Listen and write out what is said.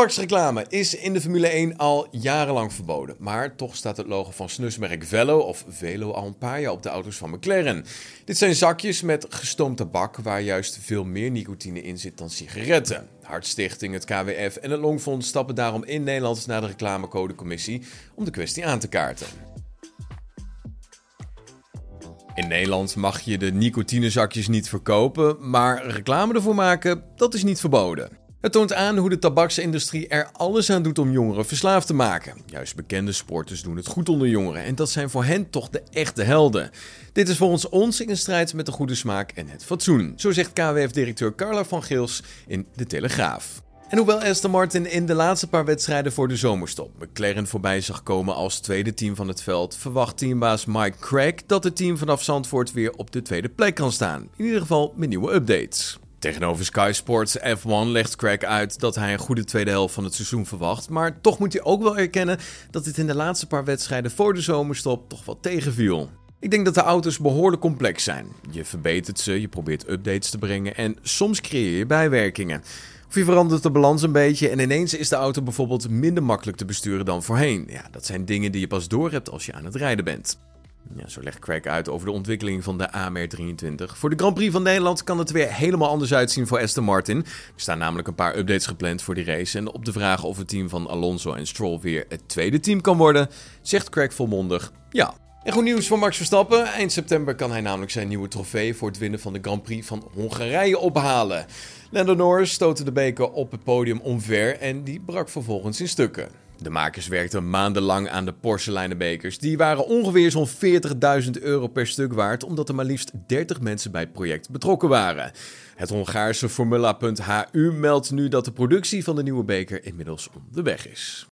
Tabaksreclame is in de Formule 1 al jarenlang verboden. Maar toch staat het logo van snusmerk Velo of Velo al een paar jaar op de auto's van McLaren. Dit zijn zakjes met gestoomd tabak waar juist veel meer nicotine in zit dan sigaretten. Hartstichting, het KWF en het Longfonds stappen daarom in Nederland naar de reclamecodecommissie om de kwestie aan te kaarten. In Nederland mag je de nicotinezakjes niet verkopen, maar reclame ervoor maken, dat is niet verboden. Het toont aan hoe de tabaksindustrie er alles aan doet om jongeren verslaafd te maken. Juist bekende sporters doen het goed onder jongeren en dat zijn voor hen toch de echte helden. Dit is volgens ons in strijd met de goede smaak en het fatsoen, zo zegt KWF-directeur Carla van Geels in De Telegraaf. En hoewel Aston Martin in de laatste paar wedstrijden voor de zomerstop McLaren voorbij zag komen als tweede team van het veld, verwacht teambaas Mike Craig dat het team vanaf Zandvoort weer op de tweede plek kan staan. In ieder geval met nieuwe updates. Tegenover Sky Sports F1 legt Craig uit dat hij een goede tweede helft van het seizoen verwacht. Maar toch moet hij ook wel erkennen dat dit in de laatste paar wedstrijden voor de zomerstop toch wat tegenviel. Ik denk dat de auto's behoorlijk complex zijn. Je verbetert ze, je probeert updates te brengen en soms creëer je bijwerkingen. Of je verandert de balans een beetje en ineens is de auto bijvoorbeeld minder makkelijk te besturen dan voorheen. Ja, dat zijn dingen die je pas doorhebt als je aan het rijden bent. Ja, zo legt Craig uit over de ontwikkeling van de AMR23. Voor de Grand Prix van Nederland kan het weer helemaal anders uitzien voor Aston Martin. Er staan namelijk een paar updates gepland voor die race. En op de vraag of het team van Alonso en Stroll weer het tweede team kan worden, zegt Craig volmondig ja. En goed nieuws voor Max Verstappen. Eind september kan hij namelijk zijn nieuwe trofee voor het winnen van de Grand Prix van Hongarije ophalen. Lando Norris stootte de beker op het podium omver en die brak vervolgens in stukken. De makers werkten maandenlang aan de porseleinen bekers. Die waren ongeveer zo'n 40.000 euro per stuk waard, omdat er maar liefst 30 mensen bij het project betrokken waren. Het Hongaarse Formula.hu meldt nu dat de productie van de nieuwe beker inmiddels onderweg is.